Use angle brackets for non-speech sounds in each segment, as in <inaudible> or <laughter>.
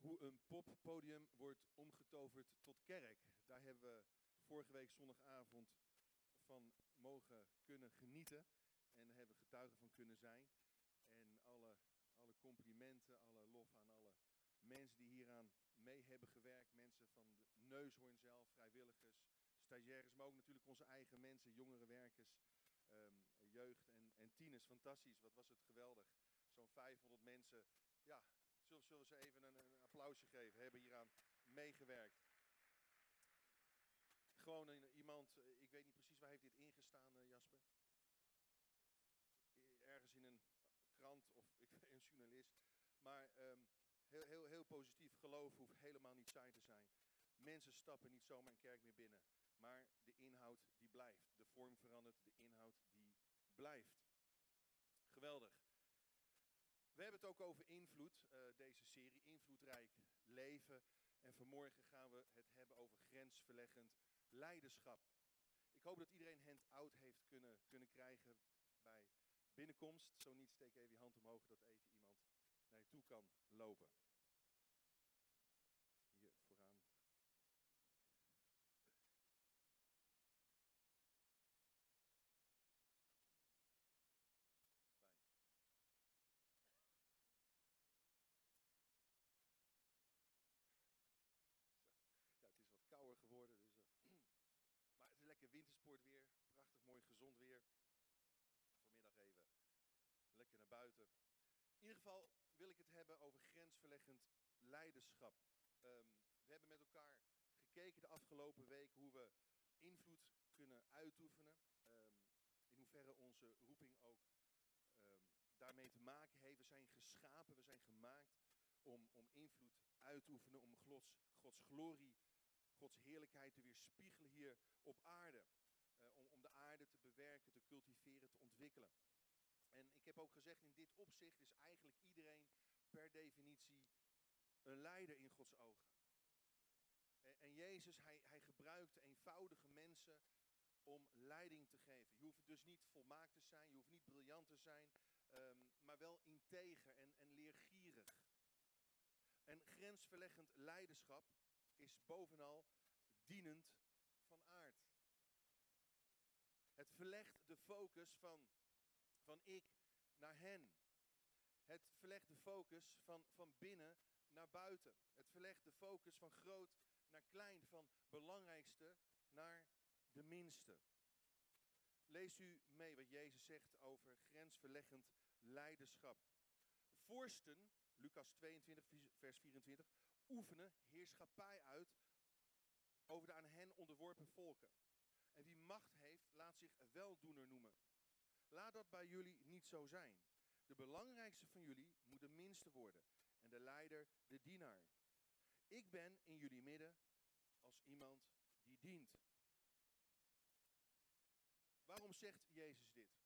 hoe een poppodium wordt omgetoverd tot kerk. Daar hebben we vorige week zondagavond van mogen kunnen genieten. En hebben getuigen van kunnen zijn. En alle, alle complimenten, alle lof aan alle mensen die hieraan mee hebben gewerkt. Mensen van de Neushoorn zelf, vrijwilligers, stagiaires, maar ook natuurlijk onze eigen mensen, jongere werkers, ehm, jeugd en, en tieners. Fantastisch, wat was het geweldig. Zo'n 500 mensen, ja, zullen, zullen ze even een, applausje geven, hebben hieraan meegewerkt. Gewoon iemand, eh, ik weet niet precies waar heeft dit ingestaan, uh, Jasper? Ergens in een krant of <laughs> ik een journalist. Maar um, heel, heel, heel positief. Geloof hoeft helemaal niet saai te zijn. Mensen stappen niet zomaar een kerk meer binnen. Maar de inhoud die blijft. De vorm verandert, de inhoud die blijft. Geweldig. We hebben het ook over invloed, uh, deze serie, invloedrijk leven. En vanmorgen gaan we het hebben over grensverleggend leiderschap. Ik hoop dat iedereen hand-out heeft kunnen, kunnen krijgen bij binnenkomst. Zo niet, steek even je hand omhoog dat even iemand naar je toe kan lopen. Hier vooraan. Ja, het is wat kouder geworden, dus, uh, maar het is wintersport weer. Prachtig mooi gezond weer. Vanmiddag even lekker naar buiten. In ieder geval wil ik het hebben over grensverleggend leiderschap. Um, we hebben met elkaar gekeken de afgelopen week hoe we invloed kunnen uitoefenen. Um, in hoeverre onze roeping ook um, daarmee te maken heeft. We zijn geschapen, we zijn gemaakt om, om invloed uit te oefenen, om Gods, Gods glorie, Gods heerlijkheid te weerspiegelen hier op aarde. Uh, om, om de aarde te bewerken, te cultiveren, te ontwikkelen. En ik heb ook gezegd, in dit opzicht is eigenlijk iedereen per definitie een leider in Gods ogen. En, en Jezus, hij, hij gebruikte eenvoudige mensen om leiding te geven. Je hoeft dus niet volmaakt te zijn, je hoeft niet briljant te zijn, um, maar wel integer en, en leergierig. En grensverleggend leiderschap is bovenal dienend van aard. Het verlegt de focus van van ik naar hen. Het verlegt de focus van, van binnen naar buiten. Het verlegt de focus van groot naar klein, van belangrijkste naar de minste. Lees u mee wat Jezus zegt over grensverleggend leiderschap. Vorsten, Lucas 22, vers 24, oefenen heerschappij uit over de aan hen onderworpen volken. En wie macht heeft, laat zich weldoener noemen. Laat dat bij jullie niet zo zijn. De belangrijkste van jullie moet de minste worden en de leider de dienaar. Ik ben in jullie midden als iemand die dient. Waarom zegt Jezus dit?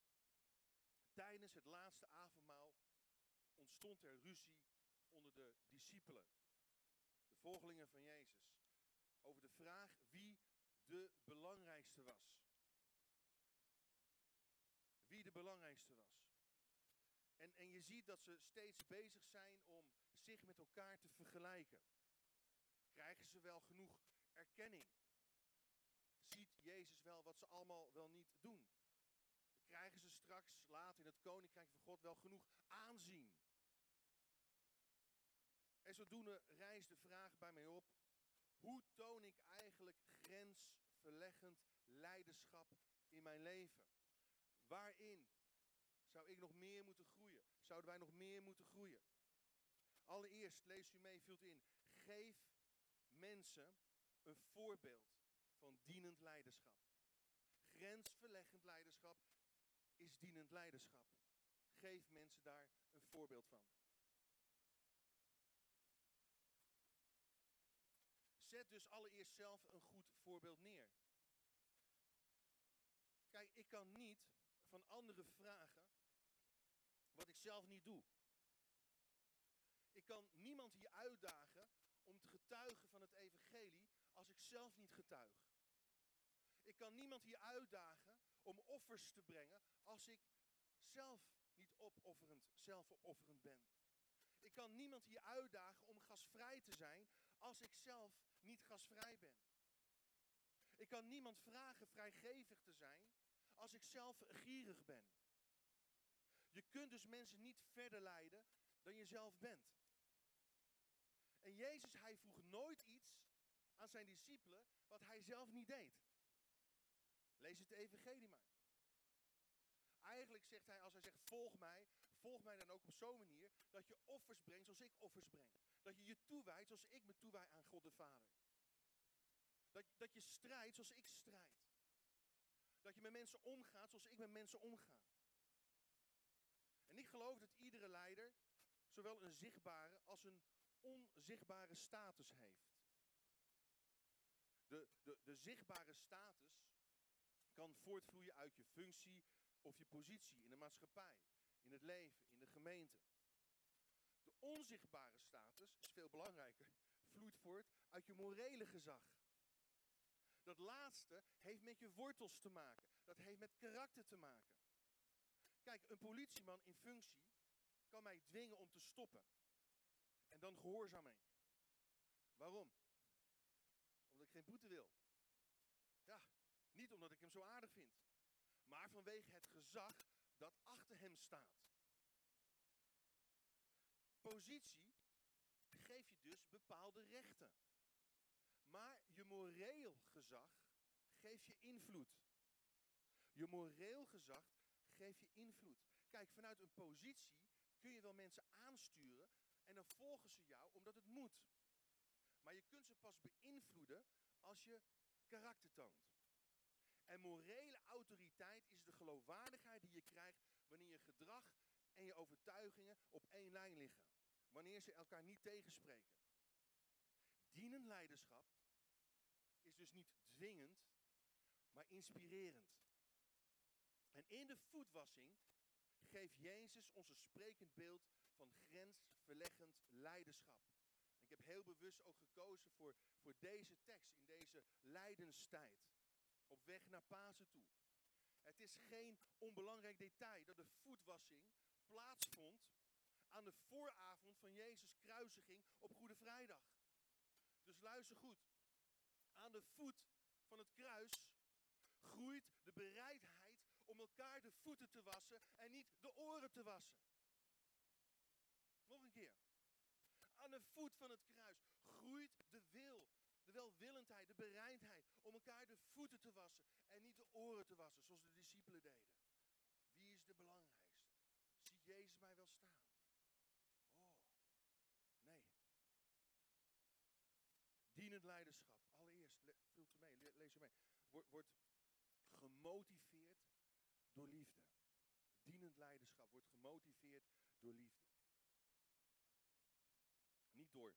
Tijdens het laatste avondmaal ontstond er ruzie onder de discipelen, volgelingen van Jezus, over de vraag wie de belangrijkste was wie de belangrijkste was. En, en je ziet dat ze steeds bezig zijn om zich met elkaar te vergelijken. Krijgen ze wel genoeg erkenning? Ziet Jezus wel wat ze allemaal wel niet doen? Krijgen ze straks later in het koninkrijk van God wel genoeg aanzien? En zodoende rijst de vraag bij mij op: hoe toon ik eigenlijk grensverleggend leiderschap in mijn leven? Waarin zou ik nog meer moeten groeien? Zouden wij nog meer moeten groeien? Allereerst, lees u mee, vult in. Geef mensen een voorbeeld van dienend leiderschap. Grensverleggend leiderschap is dienend leiderschap. Geef mensen daar een voorbeeld van. Zet dus allereerst zelf een goed voorbeeld neer. Kijk, ik kan niet van anderen vragen wat ik zelf niet doe. Ik kan niemand hier uitdagen om te getuigen van het evangelie als ik zelf niet getuig. Ik kan niemand hier uitdagen om offers te brengen als ik zelf niet opofferend, zelfopofferend ben. Ik kan niemand hier uitdagen om gasvrij te zijn als ik zelf niet gasvrij ben. Ik kan niemand vragen vrijgevig te zijn als ik zelf gierig ben. Je kunt dus mensen niet verder leiden dan je zelf bent. En Jezus, hij vroeg nooit iets aan zijn discipelen wat hij zelf niet deed. Lees het evangelie maar. Eigenlijk zegt hij, als hij zegt volg mij, volg mij dan ook op zo'n manier dat je offers brengt zoals ik offers breng. Dat je je toewijdt zoals ik me toewijd aan God de Vader. Dat, dat je strijdt zoals ik strijd. Dat je met mensen omgaat zoals ik met mensen omga. En ik geloof dat iedere leider zowel een zichtbare als een onzichtbare status heeft. De, de, de zichtbare status kan voortvloeien uit je functie of je positie in de maatschappij, in het leven, in de gemeente. De onzichtbare status is veel belangrijker, vloeit voort uit je morele gezag. Dat laatste heeft met je wortels te maken. Dat heeft met karakter te maken. Kijk, een politieman in functie kan mij dwingen om te stoppen. En dan gehoorzaam ik. Waarom? Omdat ik geen boete wil. Ja, niet omdat ik hem zo aardig vind. Maar vanwege het gezag dat achter hem staat. Positie geeft je dus bepaalde rechten. Maar je moreel gezag geeft je invloed. Je moreel gezag geeft je invloed. Kijk, vanuit een positie kun je wel mensen aansturen en dan volgen ze jou omdat het moet. Maar je kunt ze pas beïnvloeden als je karakter toont. En morele autoriteit is de geloofwaardigheid die je krijgt wanneer je gedrag en je overtuigingen op één lijn liggen. Wanneer ze elkaar niet tegenspreken. Dienend leiderschap is dus niet dwingend, maar inspirerend. En in de voetwassing geeft Jezus ons een sprekend beeld van grensverleggend leiderschap. Ik heb heel bewust ook gekozen voor, voor deze tekst in deze lijdenstijd. Op weg naar Pasen toe. Het is geen onbelangrijk detail dat de voetwassing plaatsvond aan de vooravond van Jezus' kruisiging op Goede Vrijdag. Dus luister goed. Aan de voet van het kruis groeit de bereidheid om elkaar de voeten te wassen en niet de oren te wassen. Nog een keer. Aan de voet van het kruis groeit de wil, welwillendheid, de bereidheid om elkaar de voeten te wassen en niet de oren te wassen, zoals de discipelen deden. Wie is de belangrijkste? Ziet Jezus mij wel staan? Oh, nee. Dienend leiderschap, allereerst, vult mee, lees u mee, wordt, gemotiveerd door liefde. Dienend leiderschap wordt gemotiveerd door liefde. Niet door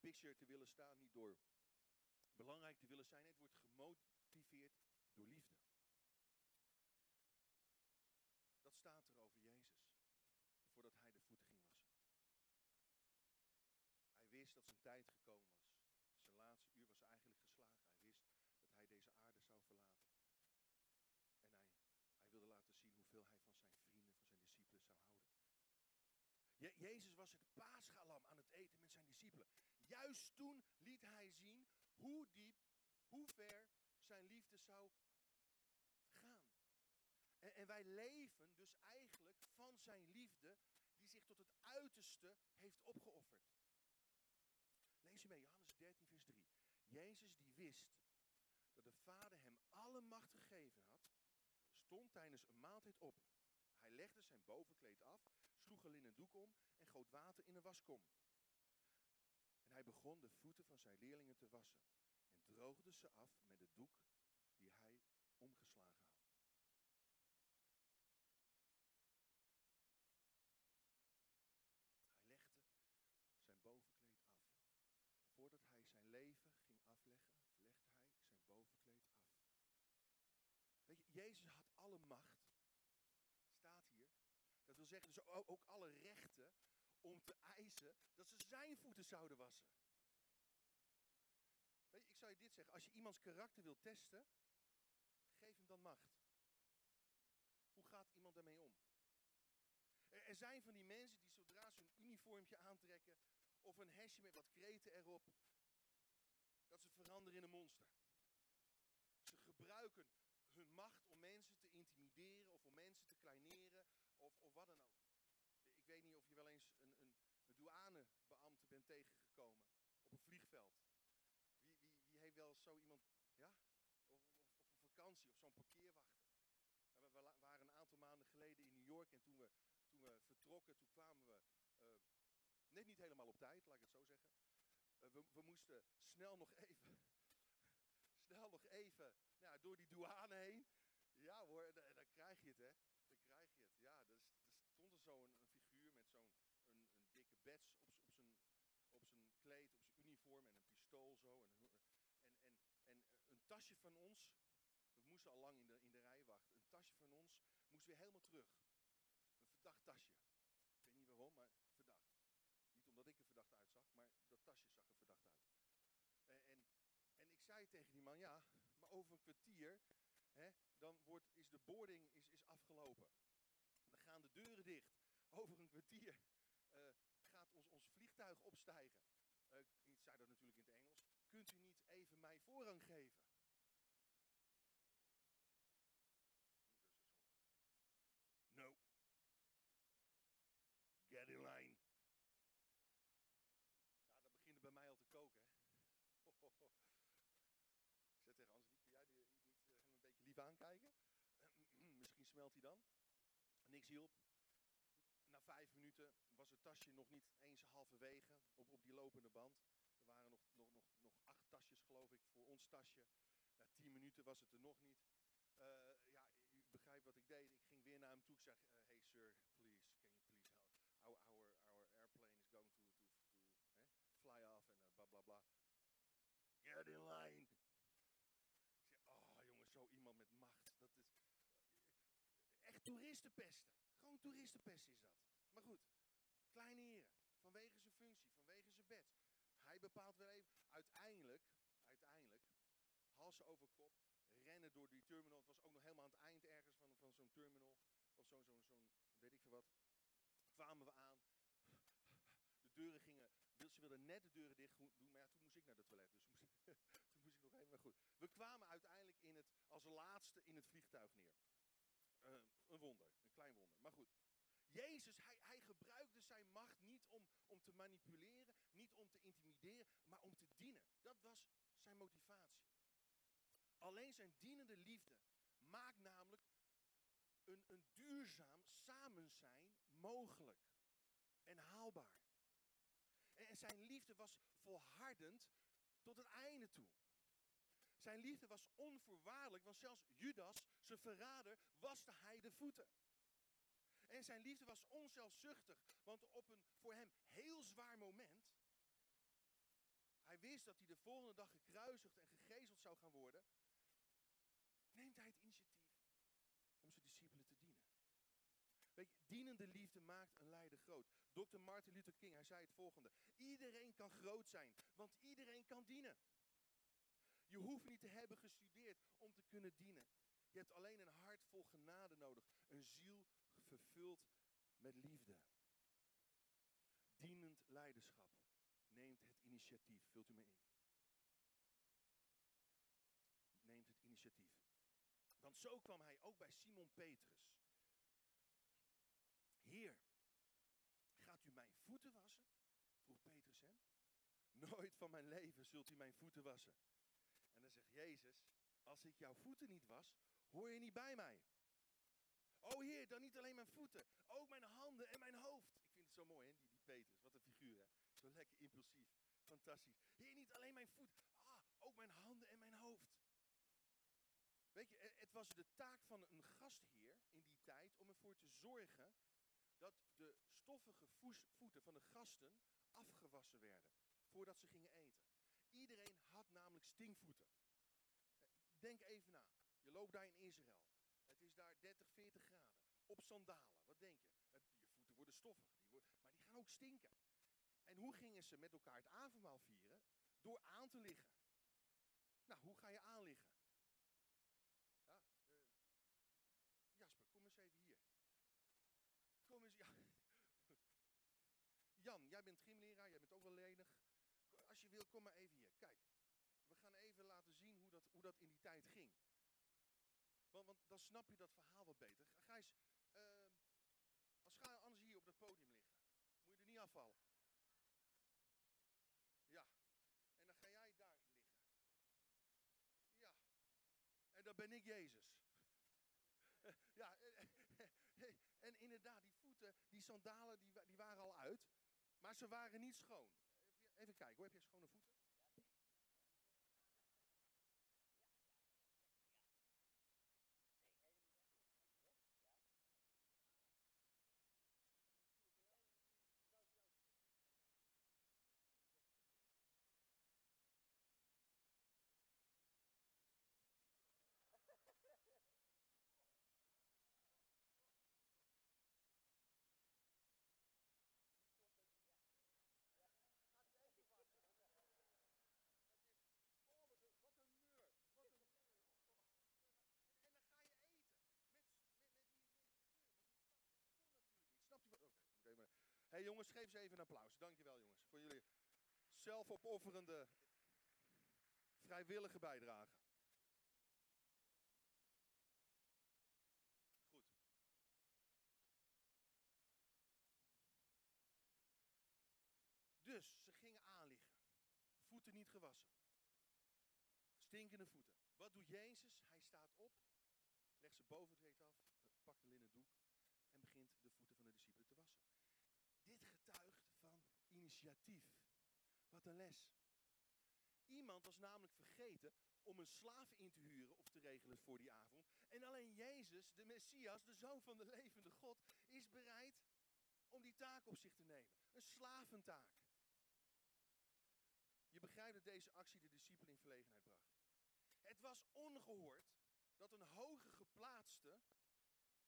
picture te willen staan, niet door belangrijk te willen zijn. Het wordt gemotiveerd door liefde. Dat staat er over Jezus, voordat hij de voeten ging wassen. Hij wist dat zijn tijd gekomen was. Zijn laatste uur was eigenlijk geslagen. Hij wist dat hij deze aarde zou verlaten. En hij, hij wilde laten zien hoeveel hij van zijn vrienden, van zijn discipelen zou houden. Je, Jezus was het paasgalam aan het eten met zijn discipelen. Juist toen liet hij zien hoe diep, hoe ver zijn liefde zou gaan. En, wij leven dus eigenlijk van zijn liefde die zich tot het uiterste heeft opgeofferd. Lees je mee, Johannes 13, vers 3. Jezus die wist dat de Vader hem alle macht gegeven had, stond tijdens een maaltijd op. Hij legde zijn bovenkleed af, sloeg een linnen doek om en goot water in een waskom. En hij begon de voeten van zijn leerlingen te wassen en droogde ze af met de doek die hij omgeslagen had. Hij legde zijn bovenkleed af. Voordat hij zijn leven ging afleggen, legde hij zijn bovenkleed af. Weet je, Jezus had alle macht, staat hier. Dat wil zeggen, dus ook alle rechten om te eisen dat ze zijn voeten zouden wassen. Ik zou je dit zeggen, als je iemands karakter wil testen, geef hem dan macht. Hoe gaat iemand daarmee om? Er, zijn van die mensen die zodra ze hun uniform uniformpje aantrekken of een hesje met wat kreten erop, dat ze veranderen in een monster. Ze gebruiken hun macht om mensen te intimideren of om mensen te kleineren of, of wat dan ook. Ik weet niet of je wel eens een, een, een douanebeambte bent tegengekomen op een vliegveld. Wie, wie, wie heeft wel zo iemand, ja? Op vakantie of zo'n parkeerwachter. we waren een aantal maanden geleden in New York en toen we, toen we vertrokken, toen kwamen we uh, net niet helemaal op tijd, laat ik het zo zeggen. Uh, we, we moesten snel nog even <laughs> snel nog even nou, door die douane heen. Ja hoor, dan krijg je het hè. Dan krijg je het. Ja, dus, er stond er zo een, een figuur met zo'n een, een dikke bets op, op zijn op zijn kleed, op zijn uniform en een pistool En, en, en, en een tasje van ons, we moesten al lang in de, in de rij wachten. Een tasje van ons moest weer helemaal terug. Een verdacht tasje. Ik weet niet waarom, maar verdacht. Niet omdat ik er verdacht uitzag, maar dat tasje zag er verdacht uit. En, en, en ik zei tegen die man, ja, maar over een kwartier, hè, dan wordt, is de boarding is, is afgelopen. Dan gaan de deuren dicht. Over een kwartier uh, gaat ons, ons vliegtuig opstijgen. Ik zei dat natuurlijk in het. Kunt u niet even mij voorrang geven? No. Get in line. Ja, dat begint bij mij al te koken, hè. <laughs> Ik zei tegen jij die, niet hem een beetje lief aankijken? <clears throat> Misschien smelt hij dan. Niks hielp na vijf minuten was het tasje nog niet eens halverwege op, op die lopende band. Er waren nog, nog, nog, nog acht geloof ik, voor ons tasje. Na tien minuten was het er nog niet. Uh, ja, u begrijpt wat ik deed. Ik ging weer naar hem toe. Ik zeg, uh, hey sir, please, can you please help? Our, our, our airplane is going to, eh, fly off en uh, bla bla bla. Get in line. Oh jongens, zo iemand met macht. Dat is echt toeristenpesten. Gewoon toeristenpest is dat. Maar goed, kleine heren, vanwege zijn functie, vanwege zijn bed. Hij bepaalt weer even. Uiteindelijk, uiteindelijk, hals over kop, rennen door die terminal. Het was ook nog helemaal aan het eind ergens van, van zo'n terminal. Of zo'n, zo'n, zo'n, weet ik veel wat. Kwamen we aan. De deuren gingen, ze wilden net de deuren dicht doen, maar ja, toen moest ik naar de toilet. Dus moest, <laughs> toen moest ik nog even, maar goed. We kwamen uiteindelijk in het, als laatste in het vliegtuig neer. Uh, een wonder, een klein wonder. Maar goed, Jezus, hij, hij gebruikte zijn macht niet om, om te manipuleren, niet om te intimideren, maar om te dienen. Dat was zijn motivatie. Alleen zijn dienende liefde maakt namelijk een, een duurzaam samenzijn mogelijk en haalbaar. En, en zijn liefde was volhardend tot het einde toe. Zijn liefde was onvoorwaardelijk, want zelfs Judas, zijn verrader, waste hij de voeten. En zijn liefde was onzelfzuchtig, want op een voor hem heel zwaar moment, hij wist dat hij de volgende dag gekruisigd en gegezeld zou gaan worden, neemt hij het initiatief om zijn discipelen te dienen. Weet je, dienende liefde maakt een leider groot. Dr. Martin Luther King, hij zei het volgende. Iedereen kan groot zijn, want iedereen kan dienen. Je hoeft niet te hebben gestudeerd om te kunnen dienen. Je hebt alleen een hart vol genade nodig. Een ziel vervuld met liefde. Dienend leiderschap initiatief. Vult u me in. Neemt het initiatief. Want zo kwam hij ook bij Simon Petrus. Heer, gaat u mijn voeten wassen? Vroeg Petrus hem. Nooit van mijn leven zult u mijn voeten wassen. En dan zegt Jezus, als ik jouw voeten niet was, hoor je niet bij mij. Oh Heer, dan niet alleen mijn voeten, ook mijn handen en mijn hoofd. Ik vind het zo mooi, hè, die, die Petrus. Wat een figuur, hè. Zo lekker impulsief. Fantastisch. Heer, niet alleen mijn voet, ah, ook mijn handen en mijn hoofd. Weet je, het was de taak van een gastheer in die tijd om ervoor te zorgen dat de stoffige voeten van de gasten afgewassen werden voordat ze gingen eten. Iedereen had namelijk stinkvoeten. Denk even na. Je loopt daar in Israël. Het is daar 30, 40 graden. Op sandalen. Wat denk je? Je voeten worden stoffig. Maar die gaan ook stinken. En hoe gingen ze met elkaar het avondmaal vieren? Door aan te liggen. Nou, hoe ga je aanliggen? Ja, uh, Jasper, kom eens even hier. Kom eens, ja. <laughs> Jan, jij bent gymleraar, jij bent ook wel lenig. Als je wil, kom maar even hier. Kijk, we gaan even laten zien hoe dat, hoe dat in die tijd ging. Want, want dan snap je dat verhaal wat beter. Gijs, uh, als ga je anders hier op dat podium liggen, moet je er niet afvallen. Ja, en dan ga jij daar liggen. Ja, en dan ben ik Jezus. <laughs> Ja, <laughs> en inderdaad, die voeten, die sandalen, die, die waren al uit. Maar ze waren niet schoon. Even kijken, hoe heb je schone voeten? Jongens, geef ze even een applaus. Dankjewel jongens, voor jullie zelfopofferende, vrijwillige bijdrage. Goed. Dus ze gingen aanliggen. Voeten niet gewassen. Stinkende voeten. Wat doet Jezus? Hij staat op, legt ze boven het weet af, pakt de linnen doek en begint de voeten van de discipelen te wassen. Dit getuigt van initiatief. Wat een les. Iemand was namelijk vergeten om een slaaf in te huren of te regelen voor die avond. En alleen Jezus, de Messias, de Zoon van de levende God, is bereid om die taak op zich te nemen. Een slaventaak. Je begrijpt dat deze actie de discipelen in verlegenheid bracht. Het was ongehoord dat een hoge geplaatste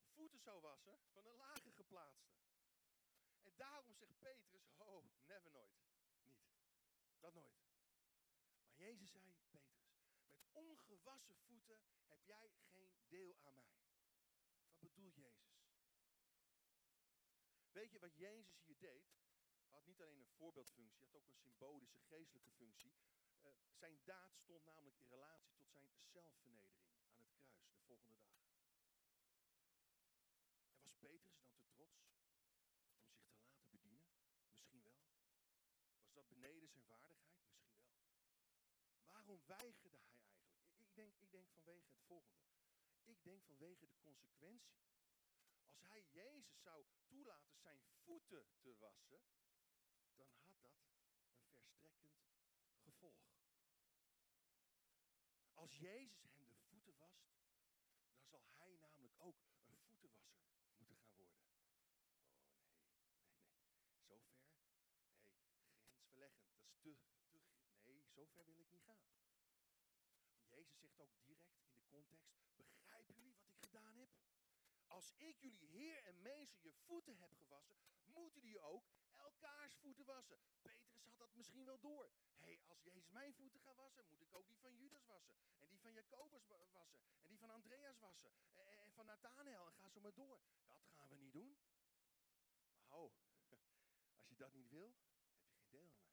voeten zou wassen van een lage geplaatste. Daarom zegt Petrus, oh, never nooit. Niet. Dat nooit. Maar Jezus zei, Petrus, met ongewassen voeten heb jij geen deel aan mij. Wat bedoelt Jezus? Weet je wat Jezus hier deed? Had niet alleen een voorbeeldfunctie, had ook een symbolische, geestelijke functie. Uh, zijn daad stond namelijk in relatie tot zijn zelfvernedering aan het kruis de volgende dag. En was Petrus dan te trots om zich te laten bedienen? Misschien wel. Was dat beneden zijn waardigheid? Misschien wel. Waarom weigerde hij eigenlijk? Ik denk, ik denk vanwege het volgende. Ik denk vanwege de consequentie. Als hij Jezus zou toelaten zijn voeten te wassen, dan had dat een verstrekkend gevolg. Als Jezus de voeten wast, dan zal hij namelijk ook een voetenwasser moeten gaan worden. Te, te, nee, zo ver wil ik niet gaan. Jezus zegt ook direct in de context, begrijpen jullie wat ik gedaan heb? Als ik jullie Heer en Meester je voeten heb gewassen, moeten jullie ook elkaars voeten wassen. Petrus had dat misschien wel door. Hé, hey, als Jezus mijn voeten gaat wassen, moet ik ook die van Judas wassen. En die van Jacobus wassen. En die van Andreas wassen. En, van Nathanael. En ga zo maar door. Dat gaan we niet doen. Maar <laughs> als je dat niet wil, heb je geen deel aan mij.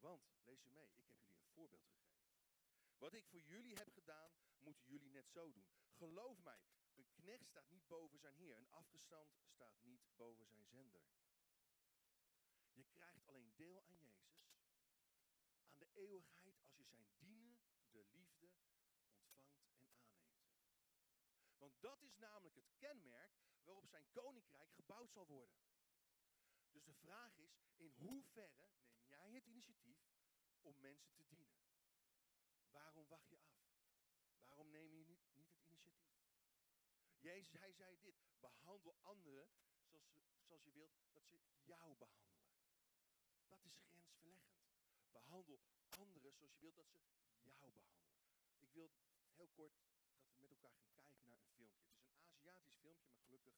Want, lees je mee, ik heb jullie een voorbeeld gegeven. Wat ik voor jullie heb gedaan, moeten jullie net zo doen. Geloof mij, een knecht staat niet boven zijn heer. Een afgestand staat niet boven zijn zender. Je krijgt alleen deel aan Jezus, aan de eeuwigheid, als je zijn dienen, de liefde, ontvangt en aanneemt. Want dat is namelijk het kenmerk waarop zijn koninkrijk gebouwd zal worden. Dus de vraag is, in hoeverre het initiatief om mensen te dienen? Waarom wacht je af? Waarom neem je niet, niet het initiatief? Jezus, hij zei dit, behandel anderen zoals, zoals je wilt dat ze jou behandelen. Dat is grensverleggend. Behandel anderen zoals je wilt dat ze jou behandelen. Ik wil heel kort dat we met elkaar gaan kijken naar een filmpje. Het is een Aziatisch filmpje, maar gelukkig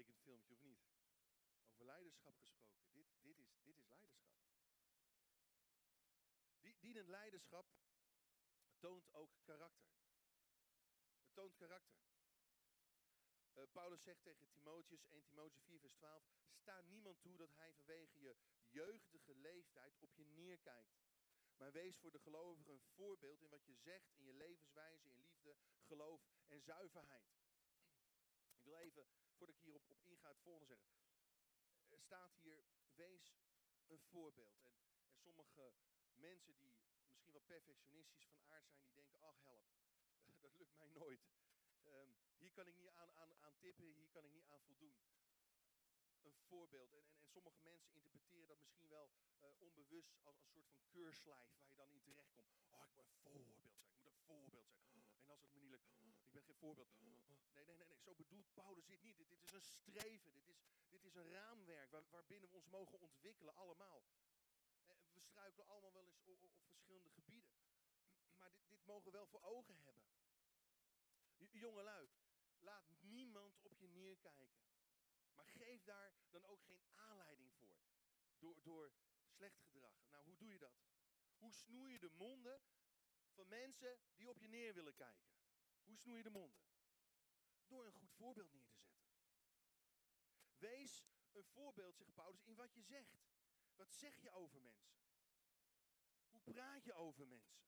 baanbrekend filmpje, of niet? Over leiderschap gesproken. Dit, dit, is, dit is leiderschap. Die, dienend leiderschap toont ook karakter. Het toont karakter. Uh, Paulus zegt tegen Timotheus, 1 Timotheus 4 vers 12, sta niemand toe dat hij vanwege je jeugdige leeftijd op je neerkijkt. Maar wees voor de gelovigen een voorbeeld in wat je zegt, in je levenswijze, in liefde, geloof en zuiverheid. Ik wil even, voordat ik hierop op inga, het volgende zeggen. Er staat hier, wees een voorbeeld. En, en sommige mensen die misschien wat perfectionistisch van aard zijn, die denken, ach help, <laughs> dat lukt mij nooit. Um, hier kan ik niet aan, aan, aan tippen, hier kan ik niet aan voldoen. Een voorbeeld. En, en, en sommige mensen interpreteren dat misschien wel uh, onbewust als een soort van keurslijf waar je dan in terechtkomt. Oh, ik moet een voorbeeld zijn, ik moet een voorbeeld zijn. <gasps> En als het me niet lukt, ik ben geen voorbeeld. Nee, nee, nee, nee, zo bedoelt Paulus dit niet. Dit, dit is een streven, dit is, dit is een raamwerk waar, waarbinnen we ons mogen ontwikkelen, allemaal. Eh, we struikelen allemaal wel eens op, op verschillende gebieden. <clears throat> Maar dit, dit mogen we wel voor ogen hebben. Jongelui, laat niemand op je neerkijken. Maar geef daar dan ook geen aanleiding voor. Door, door slecht gedrag. Nou, hoe doe je dat? Hoe snoei je de monden van mensen die op je neer willen kijken? Hoe snoei je de monden? Door een goed voorbeeld neer te zetten. Wees een voorbeeld, zegt Paulus, in wat je zegt. Wat zeg je over mensen? Hoe praat je over mensen?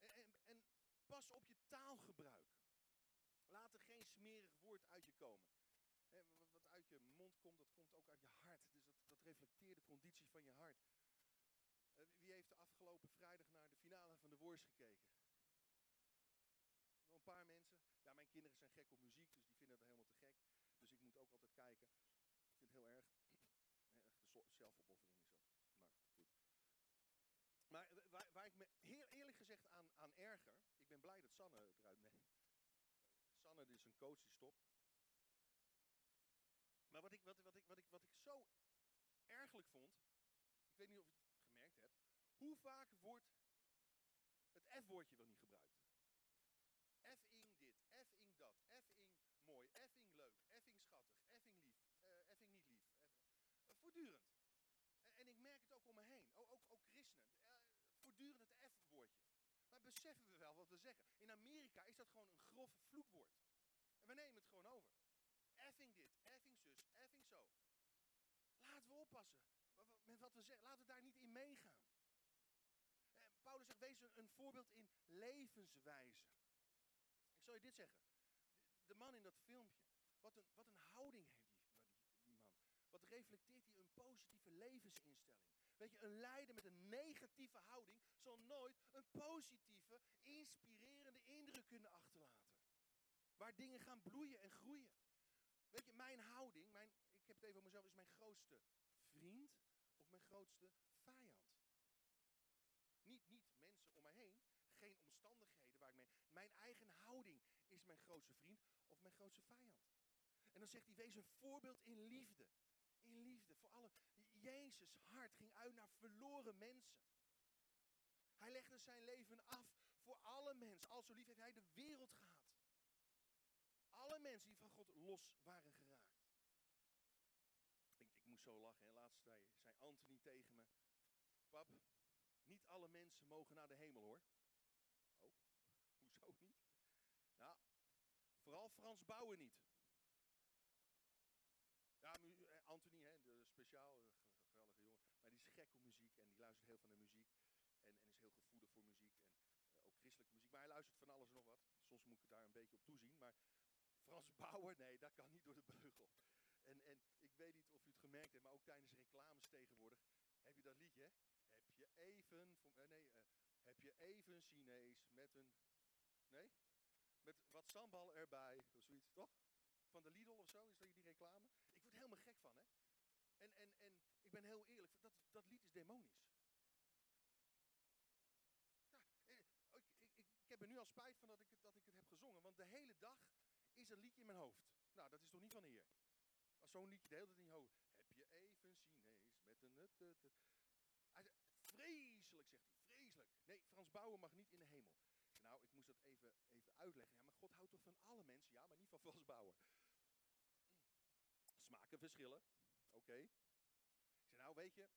En, en, pas op je taalgebruik. Laat er geen smerig woord uit je komen. wat uit je mond komt, dat komt ook uit je hart. Dus dat, dat reflecteert de conditie van je hart. Uh, wie heeft de afgelopen vrijdag naar de finale van de Voice gekeken? Paar mensen. Ja, mijn kinderen zijn gek op muziek, dus die vinden het helemaal te gek. Dus ik moet ook altijd kijken. Ik vind het heel erg. <clears throat> Echt zelfopoffering is dat. Maar goed. Maar waar, waar, ik me heel eerlijk gezegd aan, aan erger. Ik ben blij dat Sanne eruit neemt. Sanne is een coach die stopt. Maar wat ik, wat, wat, ik, wat, ik, wat ik zo ergelijk vond. Ik weet niet of je het gemerkt hebt. Hoe vaak wordt het F-woordje wel niet gebruikt? Effing dit, effing dat, effing mooi, effing leuk, effing schattig, effing lief, uh, effing niet lief. Uh, En, en, ik merk het ook om me heen. ook, ook, christenen. Uh, voortdurend het F-woordje. Maar beseffen we wel wat we zeggen? In Amerika is dat gewoon een grof vloekwoord. En we nemen het gewoon over. Effing dit, effing zus, effing zo. Laten we oppassen met wat we zeggen. Laten we daar niet in meegaan. En Paulus zegt, wees een, voorbeeld in levenswijze. Ik zal je dit zeggen. De, man in dat filmpje, wat een, wat een houding heeft reflecteert hij een positieve levensinstelling. Weet je, een leider met een negatieve houding zal nooit een positieve, inspirerende indruk kunnen achterlaten. Waar dingen gaan bloeien en groeien. Weet je, mijn houding, mijn, ik heb het even over mezelf, is mijn grootste vriend of mijn grootste vijand. Niet, niet mensen om mij heen, geen omstandigheden waar ik mee. Mijn eigen houding is mijn grootste vriend of mijn grootste vijand. En dan zegt hij, wees een voorbeeld in liefde. In liefde voor alle. Jezus hart ging uit naar verloren mensen. Hij legde zijn leven af voor alle mensen. Al zo lief heeft hij de wereld gehad. Alle mensen die van God los waren geraakt. Ik, ik moest zo lachen. En laatst zei, zei Anthony tegen me. Pap, niet alle mensen mogen naar de hemel hoor. Oh, <laughs> hoezo niet? Nou, vooral Frans Bouwen niet. Ja, eh, Anthony, hè, de eh, geweldige jongen. Maar die is gek op muziek en die luistert heel veel naar muziek. En, en is heel gevoelig voor muziek. En uh, ook christelijke muziek. Maar hij luistert van alles en nog wat. Soms moet ik daar een beetje op toezien. Maar Frans <laughs> Bauer, nee, dat kan niet door de beugel. En, en ik weet niet of u het gemerkt hebt, maar ook tijdens reclames tegenwoordig. Heb je dat liedje? Heb je even, uh, nee, uh, heb je even Chinees met een, nee? Met wat sambal erbij, of zoiets, toch? Van de Lidl of zo, is dat die reclame? Ik word helemaal gek van, hè? En, en, en ik ben heel eerlijk, dat, dat lied is demonisch. Ja, ik, ik, ik, heb er nu al spijt van dat ik, het, dat ik het heb gezongen, want de hele dag is een liedje in mijn hoofd. Nou, dat is toch niet van de Heer? Als zo'n liedje de hele tijd in je hoofd. Heb je even Chinees met een... Zei, vreselijk, zegt hij. Vreselijk. Nee, Frans Bouwen mag niet in de hemel. Nou, ik moest dat even, even uitleggen. Ja, maar God houdt toch van alle mensen? Ja, maar niet van Frans Bouwen. Smaken verschillen. Oké. Zei, nou weet je,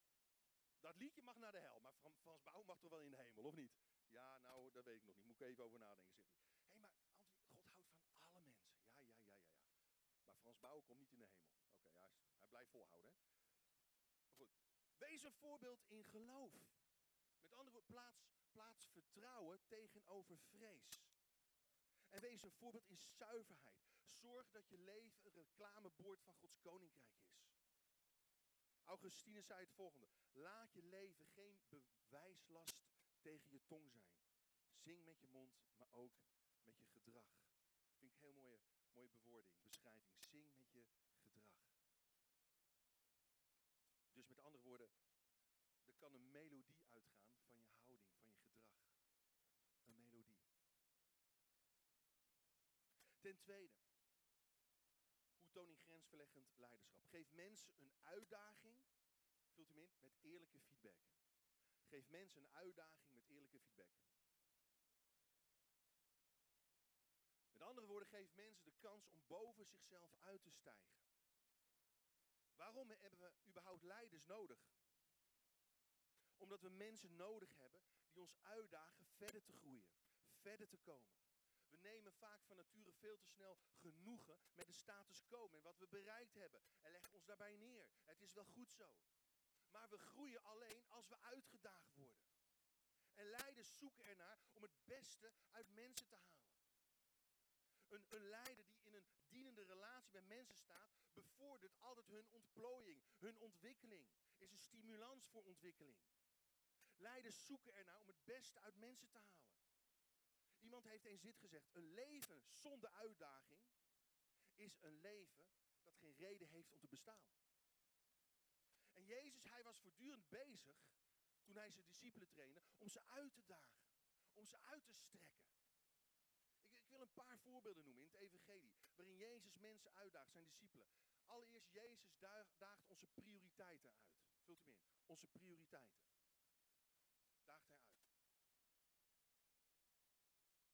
dat liedje mag naar de hel, maar Fran- Frans Bauer mag toch wel in de hemel, of niet? Ja, nou, dat weet ik nog niet. Moet ik even over nadenken, zegt. Hé, hey, maar God houdt van alle mensen. Ja, ja, ja, ja, ja. Maar Frans Bauer komt niet in de hemel. Oké, ja, hij, hij blijft volhouden, hè. Goed. Wees een voorbeeld in geloof. Met andere woorden, plaats, plaats vertrouwen tegenover vrees. En wees een voorbeeld in zuiverheid. Zorg dat je leven een reclamebord van Gods koninkrijk is. Augustinus zei het volgende. Laat je leven geen bewijslast tegen je tong zijn. Zing met je mond, maar ook met je gedrag. Vind ik heel mooie, mooie bewoording, beschrijving. Zing met je gedrag. Dus met andere woorden, er kan een melodie uitgaan van je houding, van je gedrag. Een melodie. Ten tweede, toon grensverleggend leiderschap? Geef mensen een uitdaging, vult u hem in, met eerlijke feedback. Geef mensen een uitdaging met eerlijke feedback. Met andere woorden, geef mensen de kans om boven zichzelf uit te stijgen. Waarom hebben we überhaupt leiders nodig? Omdat we mensen nodig hebben die ons uitdagen verder te groeien, verder te komen. We nemen vaak van nature veel te snel genoegen met de status quo en wat we bereikt hebben en leggen ons daarbij neer. Het is wel goed zo. Maar we groeien alleen als we uitgedaagd worden. En leiders zoeken ernaar om het beste uit mensen te halen. Een, een leider die in een dienende relatie met mensen staat, bevordert altijd hun ontplooiing, hun ontwikkeling. Is een stimulans voor ontwikkeling. Leiders zoeken ernaar om het beste uit mensen te halen. Iemand heeft eens dit gezegd: een leven zonder uitdaging is een leven dat geen reden heeft om te bestaan. En Jezus, hij was voortdurend bezig, toen hij zijn discipelen trainde, om ze uit te dagen, om ze uit te strekken. Ik, ik wil een paar voorbeelden noemen in het evangelie, waarin Jezus mensen uitdaagt, zijn discipelen. Allereerst, Jezus daagt onze prioriteiten uit. Vult hem in. Onze prioriteiten. Daagt hij uit.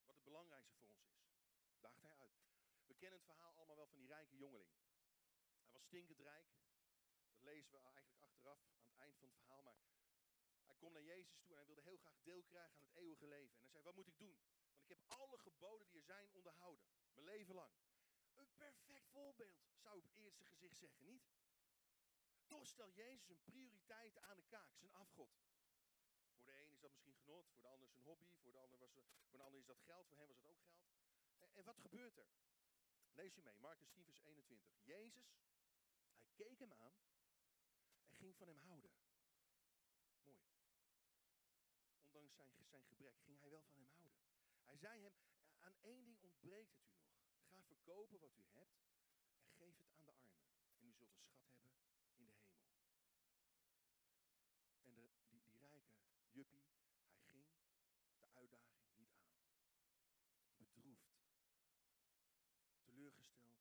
Wat het belangrijkste voor ons is. Daagt hij uit. We kennen het verhaal allemaal wel van die rijke jongeling. Hij was stinkend rijk. Dat lezen we eigenlijk achteraf aan het eind van het verhaal. Maar hij komt naar Jezus toe en hij wilde heel graag deel krijgen aan het eeuwige leven. En hij zei, wat moet ik doen? Want ik heb alle geboden die er zijn onderhouden. Mijn leven lang. Een perfect voorbeeld, zou ik op het eerste gezicht zeggen, niet? Toch stelt Jezus zijn prioriteiten aan de kaak, zijn afgod. Voor de een is dat misschien genot, voor de ander is een hobby, voor de ander, was, voor de ander is dat geld, voor hem was dat ook geld. En, en wat gebeurt er? Lees u mee, Marcus 10 vers 21. Jezus, hij keek hem aan en ging van hem houden. Mooi. Ondanks zijn, zijn gebrek ging hij wel van hem houden. Hij zei hem, aan één ding ontbreekt het u nog. Ga verkopen wat u hebt en geef het aan de armen. En u zult een schat hebben in de hemel. En de, die, die rijke juppie, hij ging de uitdaging niet aan. Bedroefd, teleurgesteld,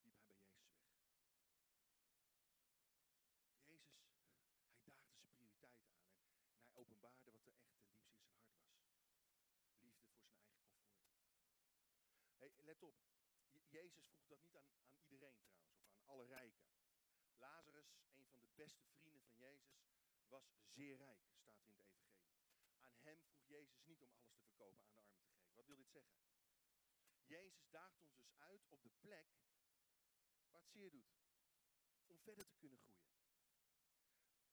liep hij bij Jezus weg. Jezus, hij daagde zijn prioriteiten aan en, en hij openbaarde wat er echt ten diepste in zijn hart was. Liefde voor zijn eigen comfort. Hey, let op, Je- Jezus vroeg dat niet aan, aan iedereen trouwens, of aan alle rijken. Lazarus, een van de beste vrienden van Jezus, was zeer rijk, staat in het evangelie. Aan hem vroeg Jezus niet om alles te verkopen aan de armen te geven. Wat wil dit zeggen? Jezus daagt ons dus uit op de plek waar het zeer doet. Om verder te kunnen groeien.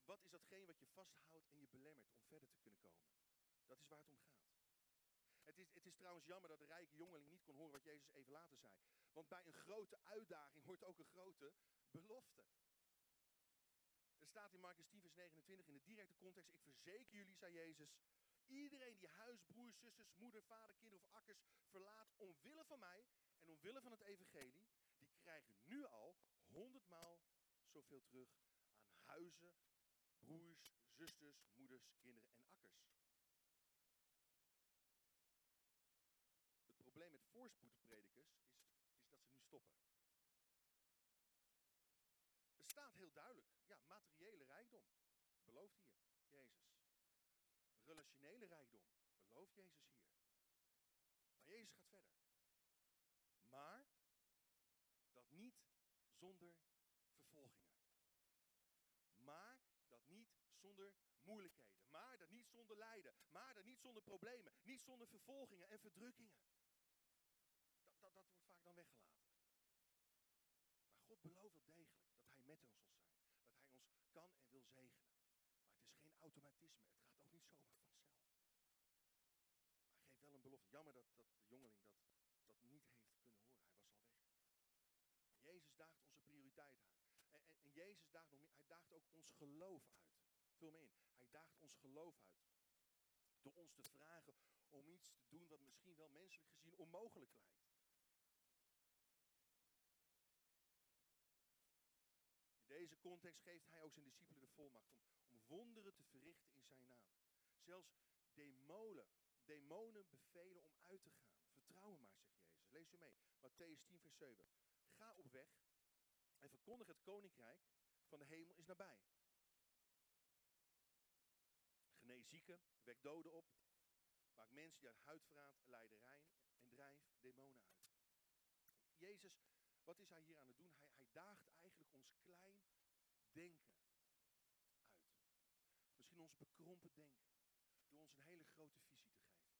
Wat is datgene wat je vasthoudt en je belemmert om verder te kunnen komen? Dat is waar het om gaat. Het is, het is trouwens jammer dat de rijke jongeling niet kon horen wat Jezus even later zei. Want bij een grote uitdaging hoort ook een grote belofte. Er staat in Marcus 10 vers 29 in de directe context. Ik verzeker jullie, zei Jezus. Iedereen die huis, broers, zusters, moeder, vader, kinderen of akkers verlaat omwille van mij en omwille van het evangelie. Die krijgen nu al honderdmaal zoveel terug aan huizen, broers, zusters, moeders, kinderen en akkers. voorspoedpredikers is, is dat ze nu stoppen. Het staat heel duidelijk. Ja, materiële rijkdom. Belooft hier Jezus. Relationele rijkdom. Belooft Jezus hier. Maar Jezus gaat verder. Maar dat niet zonder vervolgingen. Maar dat niet zonder moeilijkheden. Maar dat niet zonder lijden. Maar dat niet zonder problemen. Niet zonder vervolgingen en verdrukkingen. Dat, wordt vaak dan weggelaten. Maar God belooft wel degelijk dat Hij met ons zal zijn. Dat Hij ons kan en wil zegenen. Maar het is geen automatisme. Het gaat ook niet zomaar vanzelf. Maar geef wel een belofte. Jammer dat, dat de jongeling dat, dat niet heeft kunnen horen. Hij was al weg. Jezus daagt onze prioriteit aan. En, en, en Jezus daagt nog meer. Hij daagt ook ons geloof uit. Vul me in. Hij daagt ons geloof uit. Door ons te vragen om iets te doen wat misschien wel menselijk gezien onmogelijk lijkt. In deze context geeft hij ook zijn discipelen de volmacht om, om wonderen te verrichten in zijn naam. Zelfs demonen, demonen bevelen om uit te gaan. Vertrouw me maar, zegt Jezus. Lees u mee. Matthäus 10, vers 7. Ga op weg en verkondig het koninkrijk van de hemel is nabij. Genees zieken, wek doden op. Maak mensen die uit huidverraad, lijderij en drijf demonen uit. Jezus, wat is hij hier aan het doen? Hij, hij daagt eigenlijk ons klein denken uit. Misschien ons bekrompen denken. Door ons een hele grote visie te geven.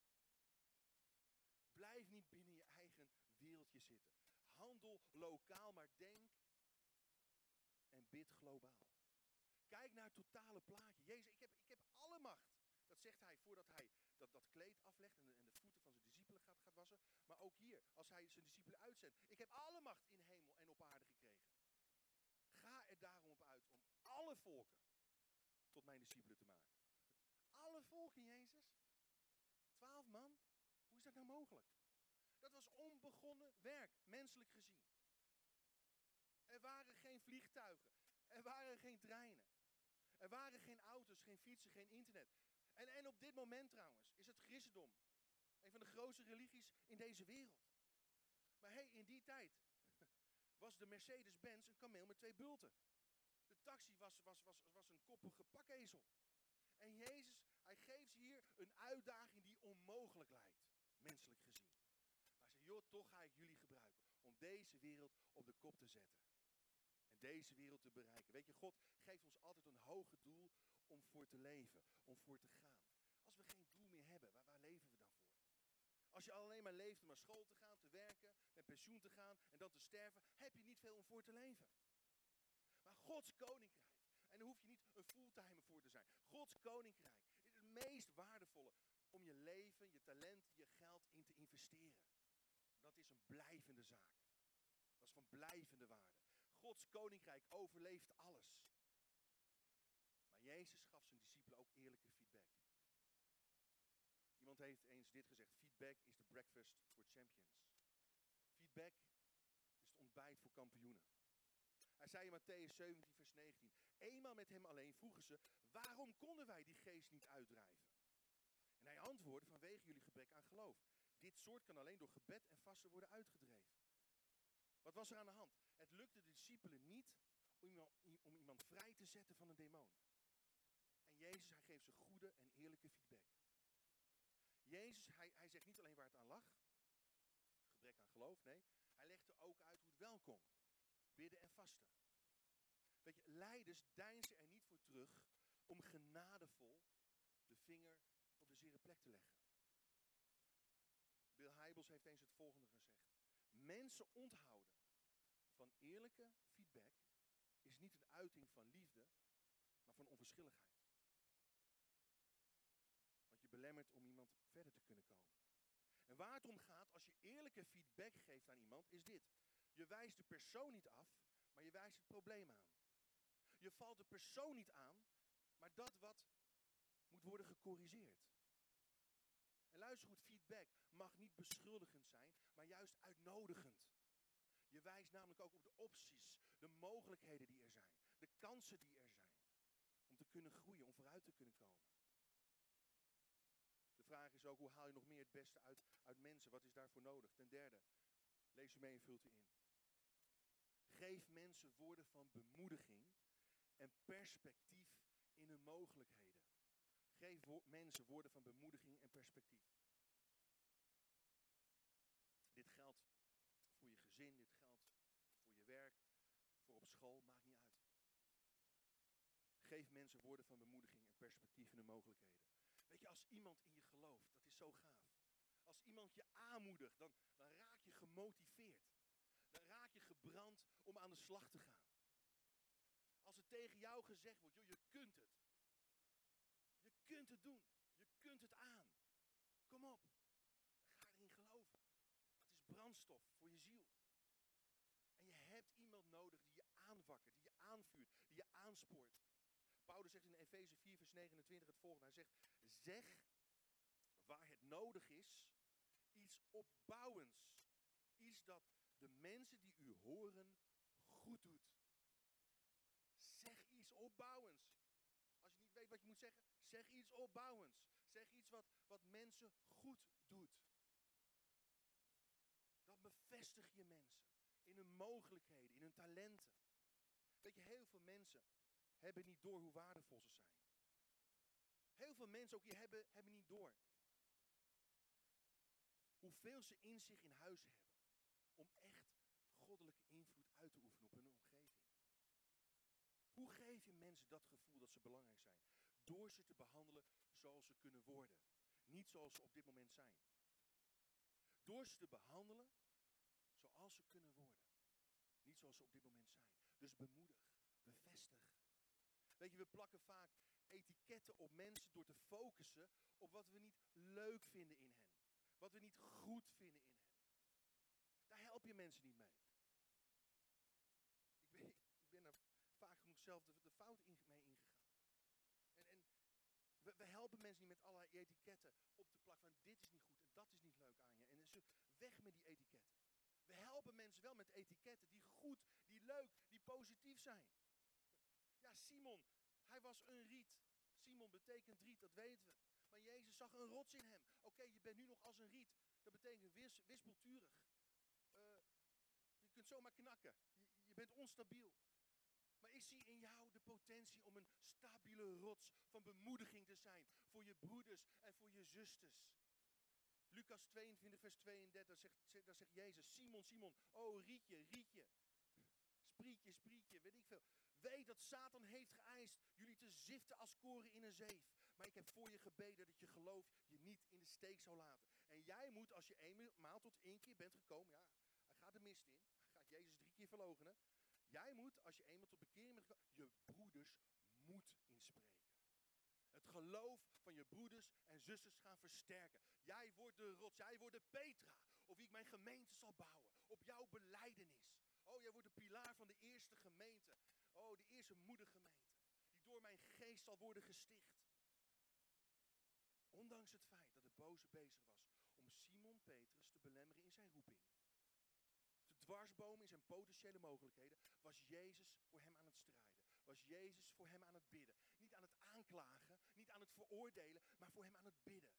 Blijf niet binnen je eigen wereldje zitten. Handel lokaal, maar denk en bid globaal. Kijk naar het totale plaatje. Jezus, ik heb, ik heb alle macht. Dat zegt hij voordat hij dat, dat kleed aflegt en de, en de voeten van zijn discipelen gaat, gaat wassen. Maar ook hier, als hij zijn discipelen uitzendt. Ik heb alle macht in hemel en op aarde gekregen. Ga er daarom op uit om alle volken tot mijn discipelen te maken. Alle volken, Jezus. Twaalf man? Hoe is dat nou mogelijk? Dat was onbegonnen werk, menselijk gezien. Er waren geen vliegtuigen. Er waren geen treinen. Er waren geen auto's, geen fietsen, geen internet. En, en op dit moment trouwens is het christendom een van de grootste religies in deze wereld. Maar hey, in die tijd was de Mercedes-Benz een kameel met twee bulten. Taxi was, was, was, was een koppige pakezel. En Jezus, hij geeft hier een uitdaging die onmogelijk lijkt, menselijk gezien. Maar hij zegt, joh, toch ga ik jullie gebruiken om deze wereld op de kop te zetten deze wereld te bereiken. Weet je, God geeft ons altijd een hoger doel om voor te leven, om voor te gaan. Als we geen doel meer hebben, waar, waar leven we dan voor? Als je alleen maar leeft om naar school te gaan, te werken, met pensioen te gaan en dan te sterven, heb je niet veel om voor te leven. Gods koninkrijk, en daar hoef je niet een fulltime voor te zijn. Gods koninkrijk is het meest waardevolle om je leven, je talenten, je geld in te investeren. Dat is een blijvende zaak. Dat is van blijvende waarde. Gods koninkrijk overleeft alles. Maar Jezus gaf zijn discipelen ook eerlijke feedback. Iemand heeft eens dit gezegd: feedback is the breakfast for champions. Feedback is het ontbijt voor kampioenen. Hij zei in Matthäus 17, vers 19: Eenmaal met hem alleen vroegen ze: Waarom konden wij die geest niet uitdrijven? En hij antwoordde: Vanwege jullie gebrek aan geloof. Dit soort kan alleen door gebed en vasten worden uitgedreven. Wat was er aan de hand? Het lukte de discipelen niet om iemand, vrij te zetten van een demon. En Jezus, hij geeft ze goede en eerlijke feedback. Jezus, hij, hij zegt niet alleen waar het aan lag, gebrek aan geloof, nee. Hij legde ook uit hoe het wel kon. Bidden en vasten. Weet je, leiders deinzen er niet voor terug om genadevol de vinger op de zere plek te leggen. Bill Heibels heeft eens het volgende gezegd. Mensen onthouden van eerlijke feedback is niet een uiting van liefde, maar van onverschilligheid. Want je belemmert om iemand verder te kunnen komen. En waar het om gaat als je eerlijke feedback geeft aan iemand, is dit. Je wijst de persoon niet af, maar je wijst het probleem aan. Je valt de persoon niet aan, maar dat wat moet worden gecorrigeerd. En luister goed, feedback mag niet beschuldigend zijn, maar juist uitnodigend. Je wijst namelijk ook op de opties, de mogelijkheden die er zijn, de kansen die er zijn. Om te kunnen groeien, om vooruit te kunnen komen. De vraag is ook, hoe haal je nog meer het beste uit, uit mensen? Wat is daarvoor nodig? Ten derde, lees u mee en vult u in. Geef mensen woorden van bemoediging en perspectief in hun mogelijkheden. Geef mensen woorden van bemoediging en perspectief. Dit geldt voor je gezin, dit geldt voor je werk, voor op school, maakt niet uit. Geef mensen woorden van bemoediging en perspectief en de mogelijkheden. Weet je, als iemand in je gelooft, dat is zo gaaf. Als iemand je aanmoedigt, dan, dan raak je gemotiveerd. Gebrand om aan de slag te gaan. Als er tegen jou gezegd wordt, joh, je kunt het. Je kunt het doen. Je kunt het aan. Kom op. Ga erin geloven. Het is brandstof voor je ziel. En je hebt iemand nodig die je aanwakkert, die je aanvuurt, die je aanspoort. Paulus zegt in Efeze 4, vers 29 het volgende. Hij zegt, zeg waar het nodig is, iets opbouwends. Iets dat de mensen die u horen goed doet. Zeg iets opbouwends. Als je niet weet wat je moet zeggen, zeg iets opbouwends. Zeg iets wat, wat mensen goed doet. Dan bevestig je mensen in hun mogelijkheden, in hun talenten. Weet je, heel veel mensen hebben niet door hoe waardevol ze zijn. Heel veel mensen ook hier hebben, hebben niet door hoeveel ze in zich in huis hebben om echt goddelijke invloed uit te oefenen op hun omgeving. Hoe geef je mensen dat gevoel dat ze belangrijk zijn? Door ze te behandelen zoals ze kunnen worden. Niet zoals ze op dit moment zijn. Door ze te behandelen zoals ze kunnen worden. Niet zoals ze op dit moment zijn. Dus bemoedig, bevestig. Weet je, we plakken vaak etiketten op mensen door te focussen op wat we niet leuk vinden in hen. Wat we niet goed vinden in hen. Help je mensen niet mee. Ik ben, ik ben er vaak genoeg zelf de, de fout in, mee ingegaan. En, en we, we, helpen mensen niet met allerlei etiketten op te plakken van dit is niet goed en dat is niet leuk aan je. En weg met die etiketten. We helpen mensen wel met etiketten die goed, die leuk, die positief zijn. Ja, Simon, hij was een riet. Simon betekent riet, dat weten we. Maar Jezus zag een rots in hem. Oké, je bent nu nog als een riet. Dat betekent wis, wispelturig. Kunt zomaar knakken. Je, bent onstabiel. Maar ik zie in jou de potentie om een stabiele rots van bemoediging te zijn. Voor je broeders en voor je zusters. Lucas 22, vers 32, zegt, daar zegt Jezus, Simon, Simon, oh Rietje, Rietje, sprietje, sprietje, weet ik veel. Weet dat Satan heeft geëist jullie te ziften als koren in een zeef. Maar ik heb voor je gebeden dat je geloof je niet in de steek zou laten. En jij moet, als je eenmaal tot één keer bent gekomen, ja, hij gaat de mist in, Jezus drie keer verlogenen. Jij moet, als je eenmaal tot bekering bent je broeders moet inspreken. Het geloof van je broeders en zusters gaan versterken. Jij wordt de rots, jij wordt de Petra, op wie ik mijn gemeente zal bouwen. Op jouw beleidenis. Oh, jij wordt de pilaar van de eerste gemeente. Oh, de eerste moedergemeente. Die door mijn geest zal worden gesticht. Ondanks het feit dat de boze bezig was om Simon Petrus te belemmeren in zijn roeping. Te dwarsbomen in zijn potentiële mogelijkheden, was Jezus voor hem aan het strijden. Was Jezus voor hem aan het bidden. Niet aan het aanklagen, niet aan het veroordelen, maar voor hem aan het bidden.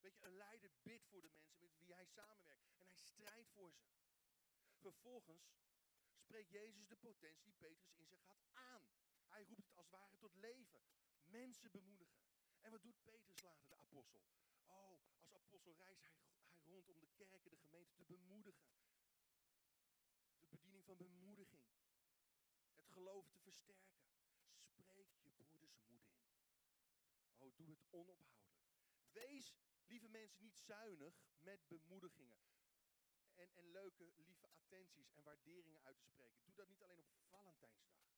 Weet je, een leider bidt voor de mensen met wie hij samenwerkt. En hij strijdt voor ze. Vervolgens spreekt Jezus de potentie die Petrus in zich had aan. Hij roept het als het ware tot leven. Mensen bemoedigen. En wat doet Petrus later, de apostel? Oh, als apostel reist hij, hij rond om de kerken, de gemeente te bemoedigen. Van bemoediging. Het geloof te versterken. Spreek je broeders moed in. Oh, doe het onophoudelijk. Wees, lieve mensen, niet zuinig met bemoedigingen. En, en leuke, lieve attenties en waarderingen uit te spreken. Doe dat niet alleen op Valentijnsdag.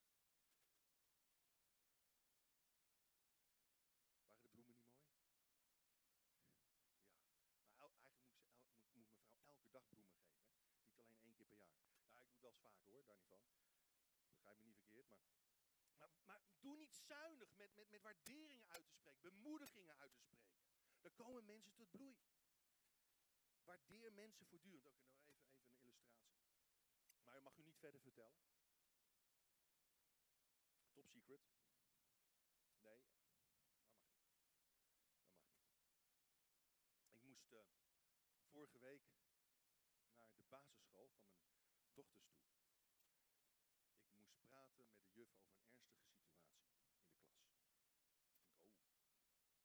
Doe niet zuinig met, met, met waarderingen uit te spreken, bemoedigingen uit te spreken. Dan komen mensen tot bloei. Waardeer mensen voortdurend. Oké, nou even, even een illustratie. Maar mag u niet verder vertellen. Top secret. Nee, dat mag. Dat mag. Ik moest uh, vorige week naar de basisschool van mijn dochters met de juf over een ernstige situatie in de klas. Ik oh, niet zo'n zin in, maar goed.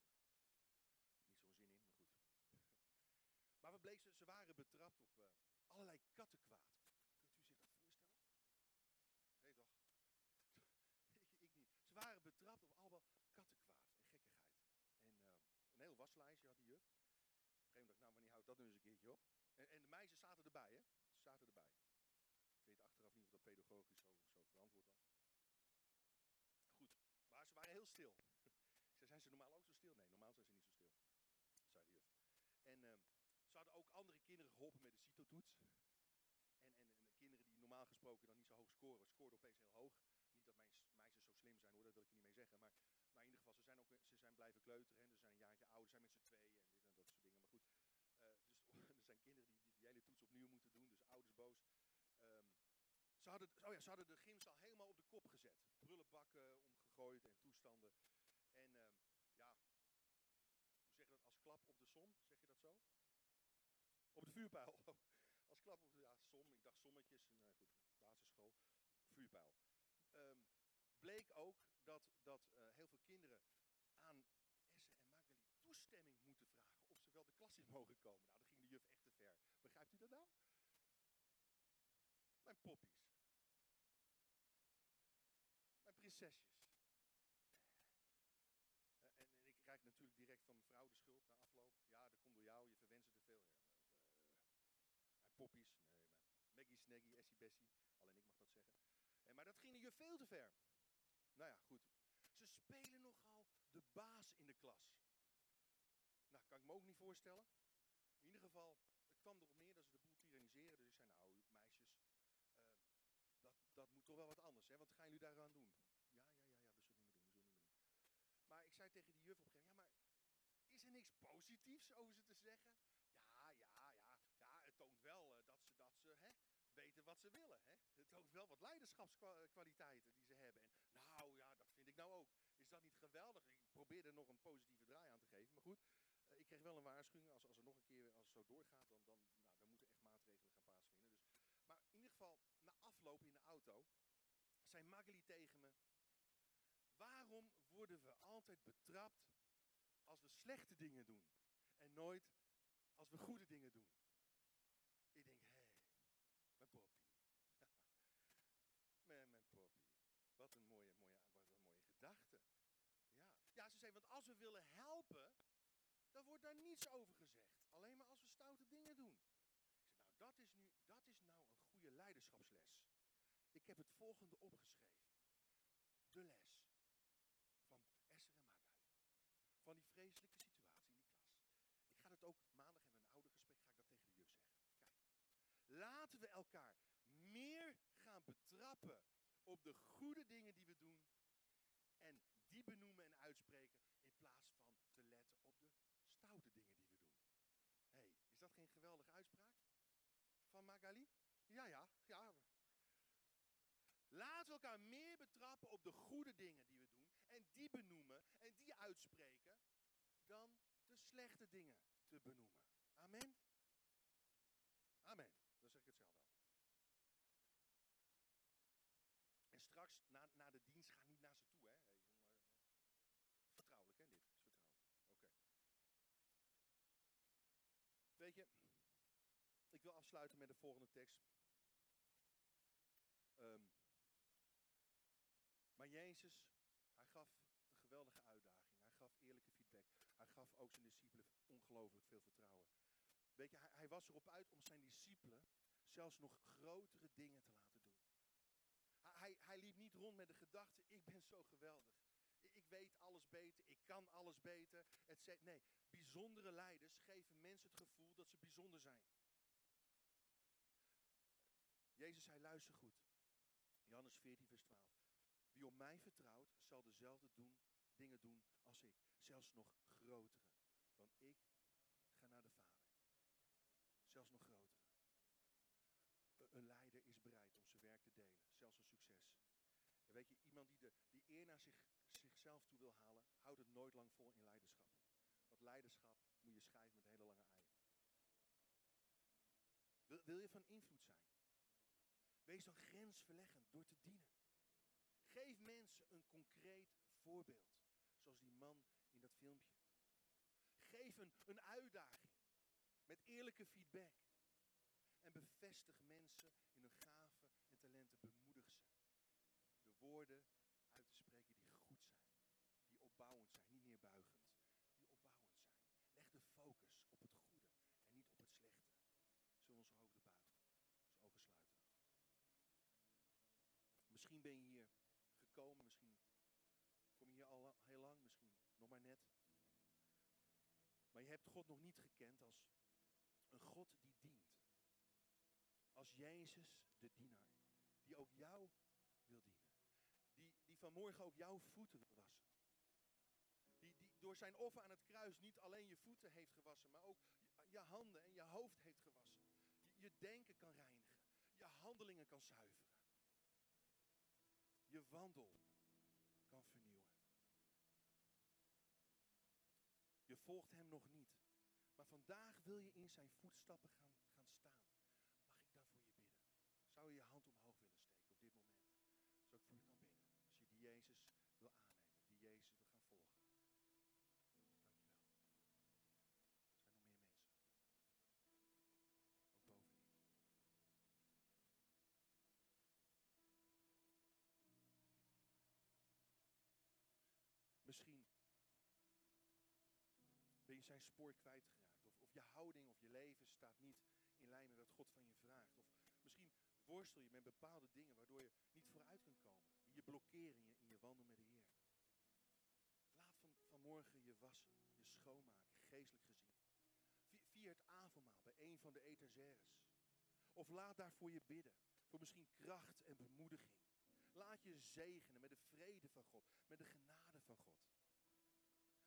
<laughs> Maar we bleek, ze, ze waren betrapt op uh, allerlei kattenkwaad. Kunt u zich dat voorstellen? Nee toch? <laughs> ik niet. Ze waren betrapt op allemaal kattenkwaad en gekkigheid. En eh, een heel waslijstje had die juf. Op een gegeven moment nou wanneer houdt dat nu eens een keertje op? En, en de meisjes zaten erbij, hè? Ze zaten erbij. Ik weet achteraf niet of dat pedagogisch zo ze waren heel stil. <laughs> Zijn ze normaal ook zo stil? Nee, normaal zijn ze niet zo stil, zei de juf. En ehm, ze hadden ook andere kinderen geholpen met de CITO-toets. En, en, en de kinderen die normaal gesproken dan niet zo hoog scoren, scoorden opeens heel hoog. Niet dat mijn meisjes zo slim zijn hoor, dat wil ik niet mee zeggen. Maar, maar in ieder geval, ze zijn, ook, ze zijn blijven kleuteren. Hè. Ze zijn een jaartje ouder, zijn met z'n tweeën en dit en dat soort dingen. Maar goed, eh, dus <laughs> er zijn kinderen die, die die hele toets opnieuw moeten doen, dus ouders boos. Ehm, ze, hadden, oh ja, ze hadden de gymzaal helemaal op de kop gezet. Prullenbakken en toestanden. En ehm, ja, hoe zeg je dat? Als klap op de som, zeg je dat zo? Op de vuurpijl. <laughs> Als klap op de som, ik dacht sommetjes. Nou goed, basisschool. Vuurpijl. Ehm, bleek ook dat, dat eh, heel veel kinderen aan Esse en Magali toestemming moeten vragen of ze wel de klas in mogen komen. Nou, dan ging de juf echt te ver. Begrijpt u dat nou? Mijn poppies. Mijn prinsesjes. Eh, en, en ik krijg natuurlijk direct van mevrouw de schuld na afloop. Ja, dat komt door jou, je verwenst te veel. Eh, poppies, nee, mijn Maggie, Snaggy, Essie, Bessie. Alleen ik mag dat zeggen. Eh, maar dat ging juf veel te ver. Nou ja, goed. Ze spelen nogal de baas in de klas. Nou, kan ik me ook niet voorstellen. In ieder geval, het kwam erop neer dat ze de boel tyranniseren. Dus ik zei, nou meisjes, eh, dat, dat moet toch wel wat anders. Hè? Wat gaan jullie daaraan doen? Ja, ja, ja, ja, we zullen niet meer meer doen. Maar ik zei tegen die juf op een gegeven maar er niks positiefs over ze te zeggen? Ja, ja, ja, ja, het toont wel eh, dat ze, dat ze hè, weten wat ze willen. Hè? Het toont wel wat leiderschapskwaliteiten die ze hebben. En nou ja, dat vind ik nou ook. Is dat niet geweldig? Ik probeerde er nog een positieve draai aan te geven. Maar goed, eh, ik kreeg wel een waarschuwing. Als, als er nog een keer, als het zo doorgaat, dan, dan, nou, dan moeten echt maatregelen gaan plaatsvinden. Dus, maar in ieder geval, na afloop in de auto, zei Magali tegen me... Waarom worden we altijd betrapt als we slechte dingen doen? En nooit als we goede dingen doen? Ik denk, hé, hey, mijn poppie. <laughs> mijn, mijn. Wat een mooie, mooie, wat een mooie gedachte. Ja. ja, ze zei, want als we willen helpen, dan wordt daar niets over gezegd. Alleen maar als we stoute dingen doen. Ik zei, nou, dat is, nu, dat is nou een goede leiderschapsles. Ik heb het volgende opgeschreven. De les van Esther en Magali. Van die vreselijke situatie in die klas. Ik ga dat ook maandag in mijn oudergesprek ga ik dat tegen de juf zeggen. Kijk, laten we elkaar meer gaan betrappen op de goede dingen die we doen. En die benoemen en uitspreken in plaats van te letten op de stoute dingen die we doen. Hé, hey, is dat geen geweldige uitspraak? Van Magali? Ja, ja, ja. Laten we elkaar meer betrappen op de goede dingen die we doen. En die benoemen en die uitspreken. Dan de slechte dingen te benoemen. Amen? Amen. Dan zeg ik het zelf wel. En straks, na, na de dienst, ga niet naar ze toe, hè. Jongen, vertrouwelijk, hè, dit is. Oké. Weet je, ik wil afsluiten met de volgende tekst. Ehm, maar Jezus, hij gaf een geweldige uitdaging. Hij gaf eerlijke feedback. Hij gaf ook zijn discipelen ongelooflijk veel vertrouwen. Weet je, hij, hij was erop uit om zijn discipelen zelfs nog grotere dingen te laten. Hij, hij, liep niet rond met de gedachte, ik ben zo geweldig. Ik, weet alles beter, ik kan alles beter. Et cetera. nee, bijzondere leiders geven mensen het gevoel dat ze bijzonder zijn. Jezus zei, luister goed. Johannes 14, vers 12. Wie op mij vertrouwt, zal dezelfde doen, dingen doen als ik. Zelfs nog grotere. Want ik ga naar de Vader. Zelfs nog grotere. Een leider is bereid om zijn werk te delen. Zelfs een succes. En weet je, iemand die, die eer naar zich, zichzelf toe wil halen, houdt het nooit lang vol in leiderschap. Want leiderschap moet je schijven met hele lange eieren. Wil, wil je van invloed zijn? Wees dan grensverleggend door te dienen. Geef mensen een concreet voorbeeld. Zoals die man in dat filmpje. Geef een, een uitdaging. Met eerlijke feedback. En bevestig mensen in hun gaven en talenten. Bemoedig ze. De woorden uit te spreken die goed zijn. Die opbouwend zijn. Niet neerbuigend. Die opbouwend zijn. Ben je hier gekomen, misschien kom je hier al heel lang, misschien nog maar net. Maar je hebt God nog niet gekend als een God die dient. Als Jezus, de dienaar, die ook jou wil dienen. Die, die vanmorgen ook jouw voeten wil wassen. Die, die door zijn offer aan het kruis niet alleen je voeten heeft gewassen, maar ook je, handen en je hoofd heeft gewassen. Je denken kan reinigen. Je handelingen kan zuiveren. Je wandel kan vernieuwen. Je volgt hem nog niet. Maar vandaag wil je in zijn voetstappen gaan, gaan staan. Mag ik dan voor je bidden? Zou je je hand omhoog willen steken op dit moment? Zodat ik voor je kan bidden. Als je die Jezus wil aannemen. Die Jezus wil gaan volgen. Dankjewel. Er zijn nog meer mensen. Ook bovenin. Misschien ben je zijn spoor kwijtgeraakt. Of, of je houding of je leven staat niet in lijn met wat God van je vraagt. Of misschien worstel je met bepaalde dingen waardoor je niet vooruit kunt komen. Je blokkeren in je, in je wandel met de Heer. Laat van, vanmorgen je wassen, je schoonmaken, geestelijk gezien. Vi- Vier het avondmaal bij een van de etagères. Of laat daarvoor je bidden. Voor misschien kracht en bemoediging. Laat je zegenen met de vrede van God. Met de genade van God.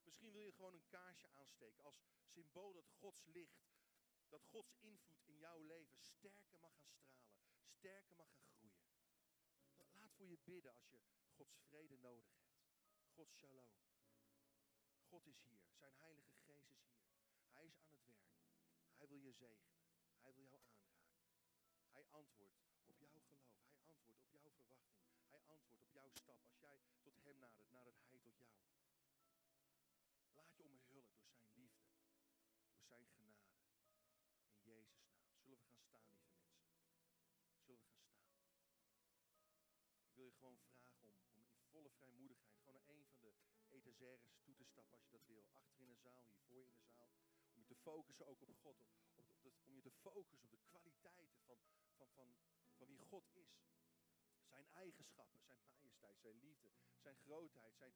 Misschien wil je gewoon een kaarsje aansteken als symbool dat Gods licht, dat Gods invloed in jouw leven sterker mag gaan stralen, sterker mag gaan groeien. La- Laat voor je bidden als je Gods vrede nodig hebt. Gods shalom. God is hier. Zijn Heilige Geest is hier. Hij is aan het werk. Hij wil je zegenen. Hij wil jou aanraken. Hij antwoordt op jouw geloof. Hij antwoordt op jouw verwachting. Hij stap. Als jij tot hem nadert, nadert hij tot jou. Laat je omhullen door zijn liefde, door zijn genade. In Jezus' naam. Zullen we gaan staan, lieve mensen? Zullen we gaan staan? Ik wil je gewoon vragen om, om in volle vrijmoedigheid gewoon naar een van de etagères toe te stappen als je dat wil. Achter in de zaal, hiervoor in de zaal. Om je te focussen ook op God. Op, op, om je te focussen op de kwaliteiten van, van, van, van wie God is. Zijn eigenschappen, zijn majesteit, zijn liefde, zijn grootheid, zijn